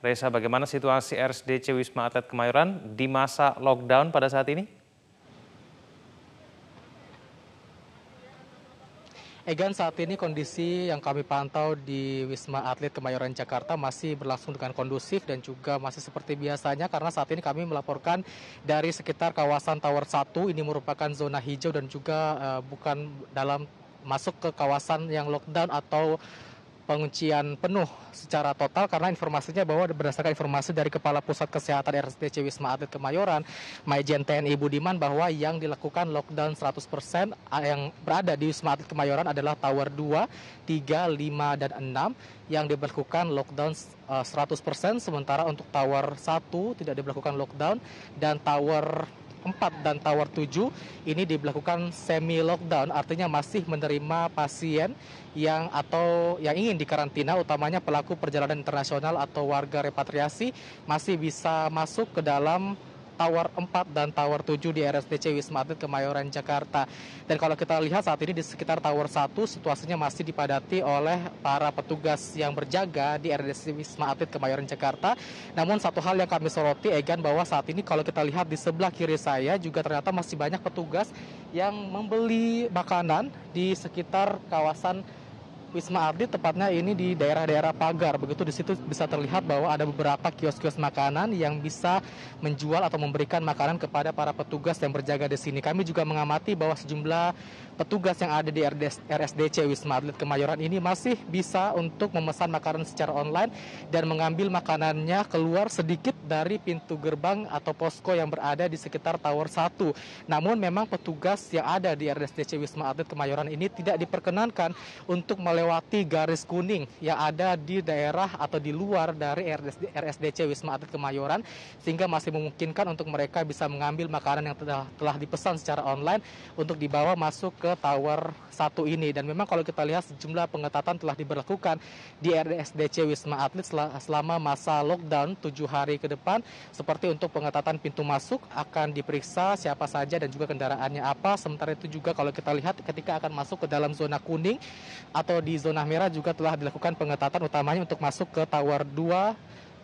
Reza, bagaimana situasi RSDC Wisma Atlet Kemayoran di masa lockdown pada saat ini? Egan saat ini kondisi yang kami pantau di Wisma Atlet Kemayoran Jakarta masih berlangsung dengan kondusif dan juga masih seperti biasanya karena saat ini kami melaporkan dari sekitar kawasan Tower 1 ini merupakan zona hijau dan juga uh, bukan dalam masuk ke kawasan yang lockdown atau penguncian penuh secara total karena informasinya bahwa berdasarkan informasi dari Kepala Pusat Kesehatan RSDC Wisma Atlet Kemayoran, Maijen TNI Budiman bahwa yang dilakukan lockdown 100% yang berada di Wisma Atlet Kemayoran adalah Tower 2, 3, 5, dan 6 yang diberlakukan lockdown 100% sementara untuk Tower 1 tidak diberlakukan lockdown dan Tower 4 dan Tower 7 ini diberlakukan semi lockdown artinya masih menerima pasien yang atau yang ingin dikarantina utamanya pelaku perjalanan internasional atau warga repatriasi masih bisa masuk ke dalam Tower 4 dan Tower 7 di RSDC Wisma Atlet Kemayoran Jakarta. Dan kalau kita lihat saat ini di sekitar Tower 1 situasinya masih dipadati oleh para petugas yang berjaga di RSDC Wisma Atlet Kemayoran Jakarta. Namun satu hal yang kami soroti Egan bahwa saat ini kalau kita lihat di sebelah kiri saya juga ternyata masih banyak petugas yang membeli makanan di sekitar kawasan Wisma Atlet tepatnya ini di daerah-daerah pagar. Begitu di situ bisa terlihat bahwa ada beberapa kios-kios makanan yang bisa menjual atau memberikan makanan kepada para petugas yang berjaga di sini. Kami juga mengamati bahwa sejumlah petugas yang ada di RSDC Wisma Atlet Kemayoran ini masih bisa untuk memesan makanan secara online dan mengambil makanannya keluar sedikit dari pintu gerbang atau posko yang berada di sekitar Tower 1. Namun memang petugas yang ada di RSDC Wisma Atlet Kemayoran ini tidak diperkenankan untuk melewati melewati garis kuning yang ada di daerah atau di luar dari RSDC Wisma Atlet Kemayoran sehingga masih memungkinkan untuk mereka bisa mengambil makanan yang telah, telah dipesan secara online untuk dibawa masuk ke tower satu ini. Dan memang kalau kita lihat sejumlah pengetatan telah diberlakukan di RSDC Wisma Atlet selama masa lockdown tujuh hari ke depan. Seperti untuk pengetatan pintu masuk akan diperiksa siapa saja dan juga kendaraannya apa. Sementara itu juga kalau kita lihat ketika akan masuk ke dalam zona kuning atau di di zona merah juga telah dilakukan pengetatan utamanya untuk masuk ke tower 2,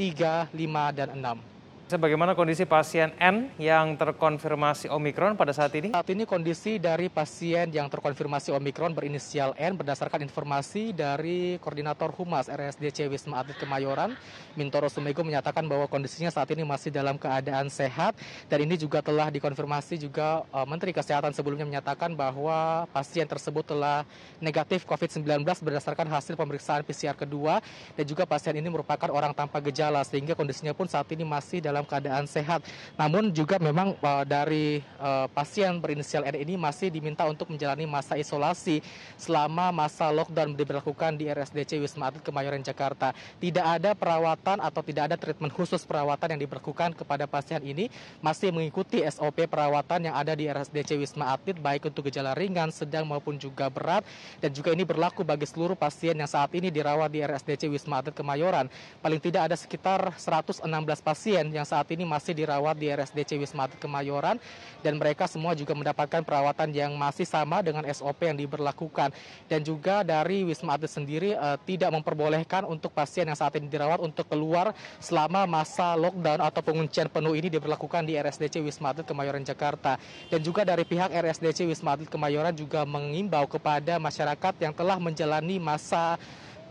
3, 5, dan 6. Bagaimana kondisi pasien N yang terkonfirmasi Omikron pada saat ini? Saat ini kondisi dari pasien yang terkonfirmasi Omikron berinisial N berdasarkan informasi dari Koordinator Humas RSDC Wisma Atlet Kemayoran, Mintoro Sumego menyatakan bahwa kondisinya saat ini masih dalam keadaan sehat dan ini juga telah dikonfirmasi juga uh, Menteri Kesehatan sebelumnya menyatakan bahwa pasien tersebut telah negatif COVID-19 berdasarkan hasil pemeriksaan PCR kedua dan juga pasien ini merupakan orang tanpa gejala sehingga kondisinya pun saat ini masih dalam dalam keadaan sehat. Namun juga memang uh, dari uh, pasien berinisial N ini masih diminta untuk menjalani masa isolasi selama masa lockdown diberlakukan di RSDC Wisma Atlet Kemayoran Jakarta. Tidak ada perawatan atau tidak ada treatment khusus perawatan yang diberlakukan kepada pasien ini masih mengikuti SOP perawatan yang ada di RSDC Wisma Atlet baik untuk gejala ringan, sedang maupun juga berat dan juga ini berlaku bagi seluruh pasien yang saat ini dirawat di RSDC Wisma Atlet Kemayoran. Paling tidak ada sekitar 116 pasien yang saat ini masih dirawat di RSDC Wisma Atlet Kemayoran dan mereka semua juga mendapatkan perawatan yang masih sama dengan SOP yang diberlakukan. Dan juga dari Wisma Atlet sendiri uh, tidak memperbolehkan untuk pasien yang saat ini dirawat untuk keluar selama masa lockdown atau penguncian penuh ini diberlakukan di RSDC Wisma Atlet Kemayoran Jakarta. Dan juga dari pihak RSDC Wisma Atlet Kemayoran juga mengimbau kepada masyarakat yang telah menjalani masa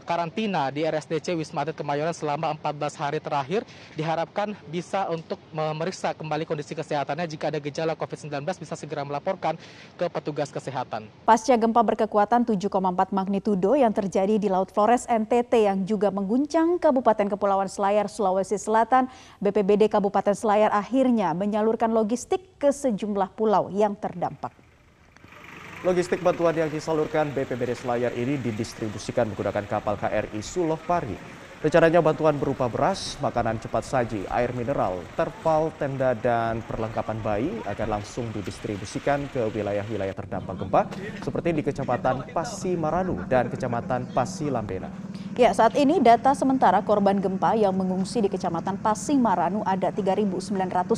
karantina di RSDC Wisma Atlet Kemayoran selama 14 hari terakhir diharapkan bisa untuk memeriksa kembali kondisi kesehatannya jika ada gejala COVID-19 bisa segera melaporkan ke petugas kesehatan. Pasca gempa berkekuatan 7,4 magnitudo yang terjadi di Laut Flores NTT yang juga mengguncang Kabupaten Kepulauan Selayar, Sulawesi Selatan, BPBD Kabupaten Selayar akhirnya menyalurkan logistik ke sejumlah pulau yang terdampak. Logistik bantuan yang disalurkan BPBD Selayar ini didistribusikan menggunakan kapal KRI Suloh Pari. Rencananya bantuan berupa beras, makanan cepat saji, air mineral, terpal, tenda, dan perlengkapan bayi akan langsung didistribusikan ke wilayah-wilayah terdampak gempa seperti di Kecamatan Pasi Maranu dan Kecamatan Pasi Lambena. Ya, saat ini data sementara korban gempa yang mengungsi di Kecamatan Pasi Maranu ada 3.900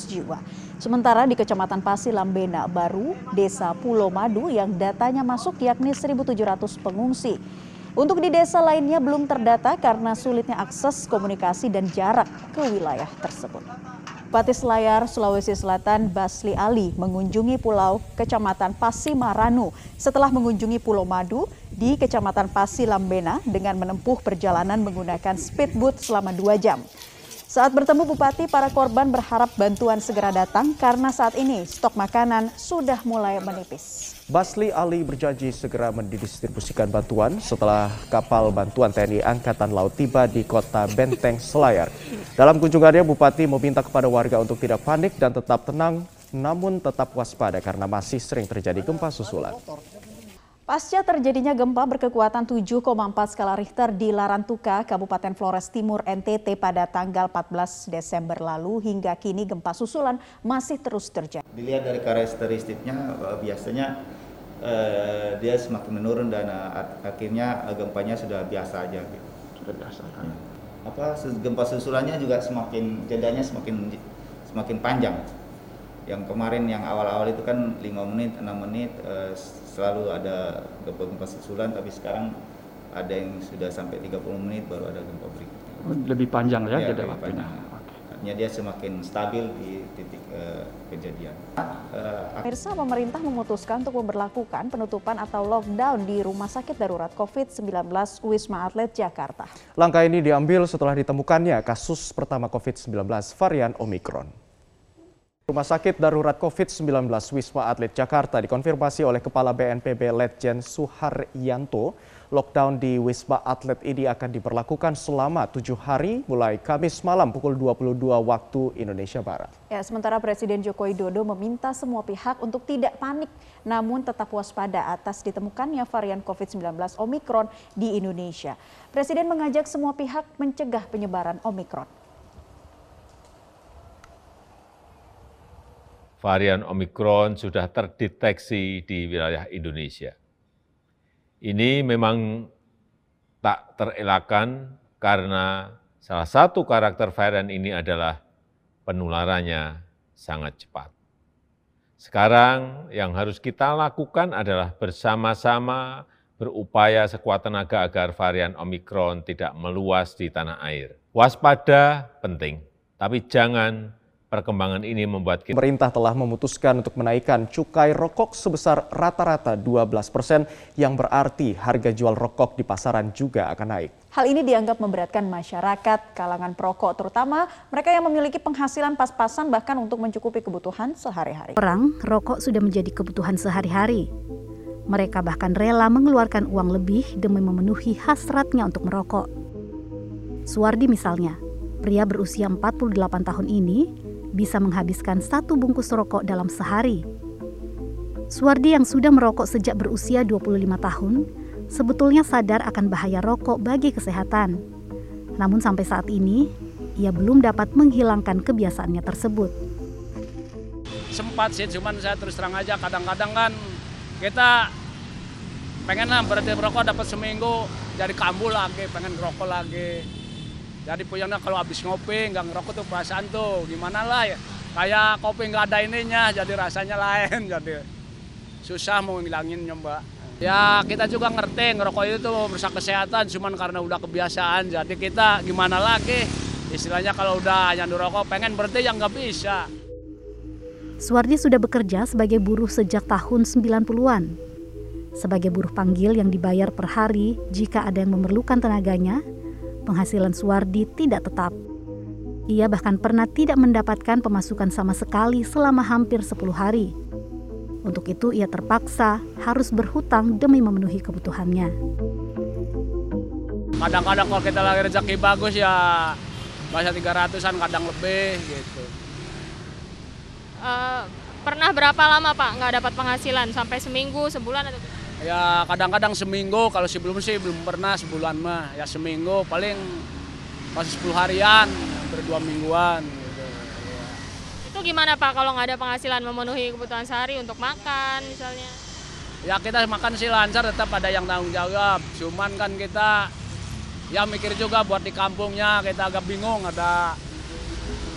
jiwa. Sementara di Kecamatan Pasi Lambena baru Desa Pulau Madu yang datanya masuk yakni 1.700 pengungsi. Untuk di desa lainnya belum terdata karena sulitnya akses komunikasi dan jarak ke wilayah tersebut. Bupati Selayar, Sulawesi Selatan, Basli Ali mengunjungi Pulau Kecamatan Pasimaranu setelah mengunjungi Pulau Madu di Kecamatan Pasilambena dengan menempuh perjalanan menggunakan speedboat selama dua jam. Saat bertemu Bupati, para korban berharap bantuan segera datang karena saat ini stok makanan sudah mulai menipis. Basli Ali berjanji segera mendistribusikan bantuan setelah kapal bantuan TNI Angkatan Laut tiba di kota Benteng Selayar. Dalam kunjungannya, Bupati meminta kepada warga untuk tidak panik dan tetap tenang, namun tetap waspada karena masih sering terjadi gempa susulan. Pasca terjadinya gempa berkekuatan 7,4 skala Richter di Larantuka, Kabupaten Flores Timur, NTT pada tanggal 14 Desember lalu hingga kini gempa susulan masih terus terjadi. Dilihat dari karakteristiknya biasanya eh, dia semakin menurun dan uh, akhirnya uh, gempanya sudah biasa aja gitu. Sudah biasa kan. Ya. Apa gempa susulannya juga semakin jedanya semakin semakin panjang. Yang kemarin yang awal-awal itu kan 5 menit, 6 menit uh, selalu ada gempa-gempa susulan tapi sekarang ada yang sudah sampai 30 menit baru ada gempa berikutnya. Oh, lebih panjang ya, ya jeda waktunya. Panjang. Artinya dia semakin stabil di titik uh, kejadian. Uh, Pemirsa, pemerintah memutuskan untuk memperlakukan penutupan atau lockdown di Rumah Sakit Darurat COVID-19 Wisma Atlet Jakarta. Langkah ini diambil setelah ditemukannya kasus pertama COVID-19 varian Omikron. Rumah Sakit Darurat COVID-19 Wisma Atlet Jakarta dikonfirmasi oleh Kepala BNPB Letjen Suharyanto Lockdown di Wisma Atlet ini akan diberlakukan selama tujuh hari mulai Kamis malam pukul 22 waktu Indonesia Barat. Ya, sementara Presiden Joko Widodo meminta semua pihak untuk tidak panik namun tetap waspada atas ditemukannya varian COVID-19 Omikron di Indonesia. Presiden mengajak semua pihak mencegah penyebaran Omikron. Varian Omikron sudah terdeteksi di wilayah Indonesia ini memang tak terelakkan karena salah satu karakter varian ini adalah penularannya sangat cepat. Sekarang yang harus kita lakukan adalah bersama-sama berupaya sekuat tenaga agar varian Omikron tidak meluas di tanah air. Waspada penting, tapi jangan Perkembangan ini membuat kita... Pemerintah telah memutuskan untuk menaikkan cukai rokok sebesar rata-rata 12 persen yang berarti harga jual rokok di pasaran juga akan naik. Hal ini dianggap memberatkan masyarakat, kalangan perokok terutama mereka yang memiliki penghasilan pas-pasan bahkan untuk mencukupi kebutuhan sehari-hari. Orang, rokok sudah menjadi kebutuhan sehari-hari. Mereka bahkan rela mengeluarkan uang lebih demi memenuhi hasratnya untuk merokok. Suwardi misalnya, pria berusia 48 tahun ini bisa menghabiskan satu bungkus rokok dalam sehari. Suwardi yang sudah merokok sejak berusia 25 tahun, sebetulnya sadar akan bahaya rokok bagi kesehatan. Namun sampai saat ini, ia belum dapat menghilangkan kebiasaannya tersebut. Sempat sih, cuman saya terus terang aja kadang-kadang kan kita pengen lah berhenti merokok dapat seminggu jadi kambuh lagi, pengen rokok lagi jadi puyangnya kalau habis ngopi nggak ngerokok tuh perasaan tuh gimana lah ya. Kayak kopi nggak ada ininya jadi rasanya lain jadi susah mau ngilangin mbak. Ya kita juga ngerti ngerokok itu tuh merusak kesehatan cuman karena udah kebiasaan jadi kita gimana lagi istilahnya kalau udah nyandu rokok pengen berhenti yang nggak bisa. Suwardi sudah bekerja sebagai buruh sejak tahun 90-an. Sebagai buruh panggil yang dibayar per hari jika ada yang memerlukan tenaganya, penghasilan Suwardi tidak tetap. Ia bahkan pernah tidak mendapatkan pemasukan sama sekali selama hampir 10 hari. Untuk itu ia terpaksa harus berhutang demi memenuhi kebutuhannya. Kadang-kadang kalau kita lagi rezeki bagus ya bahasa 300-an kadang lebih gitu. Uh, pernah berapa lama Pak nggak dapat penghasilan? Sampai seminggu, sebulan atau Ya kadang-kadang seminggu, kalau sebelum sih belum pernah sebulan mah. Ya seminggu paling masih 10 harian, hampir dua mingguan. Gitu. Ya. Itu gimana Pak kalau nggak ada penghasilan memenuhi kebutuhan sehari untuk makan misalnya? Ya kita makan sih lancar tetap ada yang tanggung jawab. Cuman kan kita ya mikir juga buat di kampungnya kita agak bingung ada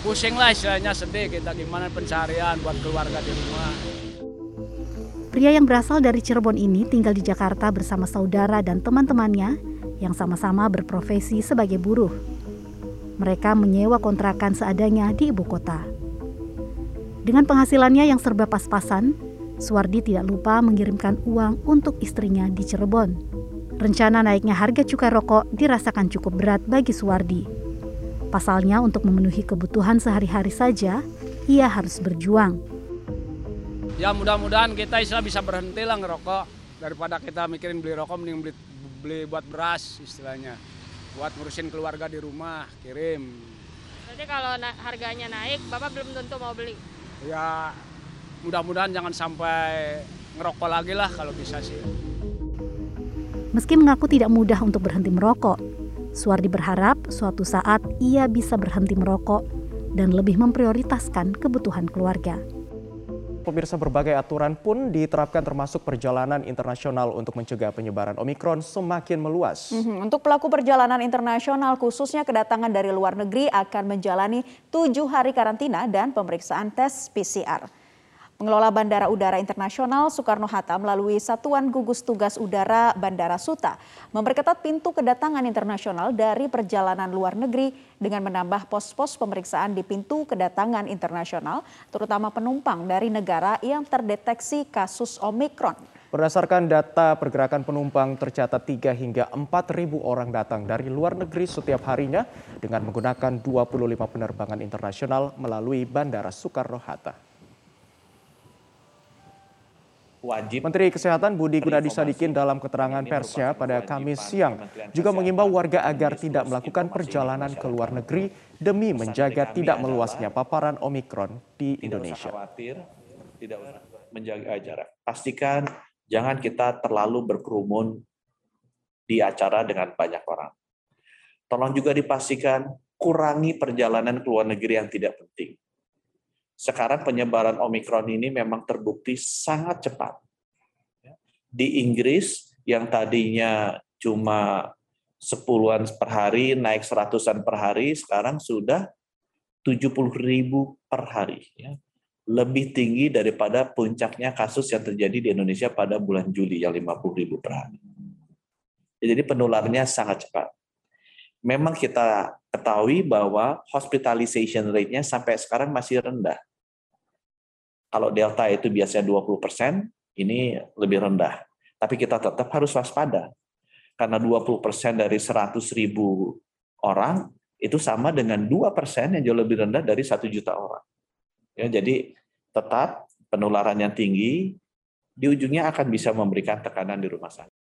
pusing lah istilahnya sedih kita gimana pencarian buat keluarga di rumah. Pria yang berasal dari Cirebon ini tinggal di Jakarta bersama saudara dan teman-temannya yang sama-sama berprofesi sebagai buruh. Mereka menyewa kontrakan seadanya di ibu kota. Dengan penghasilannya yang serba pas-pasan, Suwardi tidak lupa mengirimkan uang untuk istrinya di Cirebon. Rencana naiknya harga cukai rokok dirasakan cukup berat bagi Suwardi. Pasalnya untuk memenuhi kebutuhan sehari-hari saja, ia harus berjuang. Ya mudah-mudahan kita istilah bisa berhenti lah ngerokok daripada kita mikirin beli rokok mending beli, beli buat beras istilahnya buat ngurusin keluarga di rumah kirim. Berarti kalau na harganya naik, Bapak belum tentu mau beli. Ya mudah-mudahan jangan sampai ngerokok lagi lah kalau bisa sih. Meski mengaku tidak mudah untuk berhenti merokok, Suwardi berharap suatu saat ia bisa berhenti merokok dan lebih memprioritaskan kebutuhan keluarga. Pemirsa berbagai aturan pun diterapkan termasuk perjalanan internasional untuk mencegah penyebaran Omikron semakin meluas. Mhm, Untuk pelaku perjalanan internasional khususnya kedatangan dari luar negeri akan menjalani tujuh hari karantina dan pemeriksaan tes PCR. Pengelola Bandara Udara Internasional Soekarno-Hatta melalui Satuan Gugus Tugas Udara Bandara Suta memperketat pintu kedatangan internasional dari perjalanan luar negeri dengan menambah pos-pos pemeriksaan di pintu kedatangan internasional, terutama penumpang dari negara yang terdeteksi kasus Omikron. Berdasarkan data pergerakan penumpang tercatat 3 hingga 4 ribu orang datang dari luar negeri setiap harinya dengan menggunakan 25 penerbangan internasional melalui Bandara Soekarno-Hatta. Wajib Menteri Kesehatan Budi Gunadi Sadikin dalam keterangan persnya pada Kamis siang juga mengimbau warga agar tidak melakukan perjalanan ke luar negeri demi menjaga tidak meluasnya paparan Omikron di tidak Indonesia. khawatir, tidak usah menjaga jarak. Pastikan jangan kita terlalu berkerumun di acara dengan banyak orang. Tolong juga dipastikan kurangi perjalanan ke luar negeri yang tidak penting. Sekarang penyebaran Omikron ini memang terbukti sangat cepat. Di Inggris yang tadinya cuma sepuluhan per hari, naik seratusan per hari, sekarang sudah 70 ribu per hari. ya. Lebih tinggi daripada puncaknya kasus yang terjadi di Indonesia pada bulan Juli yang 50 ribu per hari. Jadi penularannya sangat cepat. Memang kita ketahui bahwa hospitalization rate-nya sampai sekarang masih rendah. Kalau Delta itu biasanya 20%, ini lebih rendah. Tapi kita tetap harus waspada. Karena 20% dari 100 ribu orang itu sama dengan 2% yang jauh lebih rendah dari 1 juta orang. Ya, jadi tetap penularan yang tinggi di ujungnya akan bisa memberikan tekanan di rumah sakit.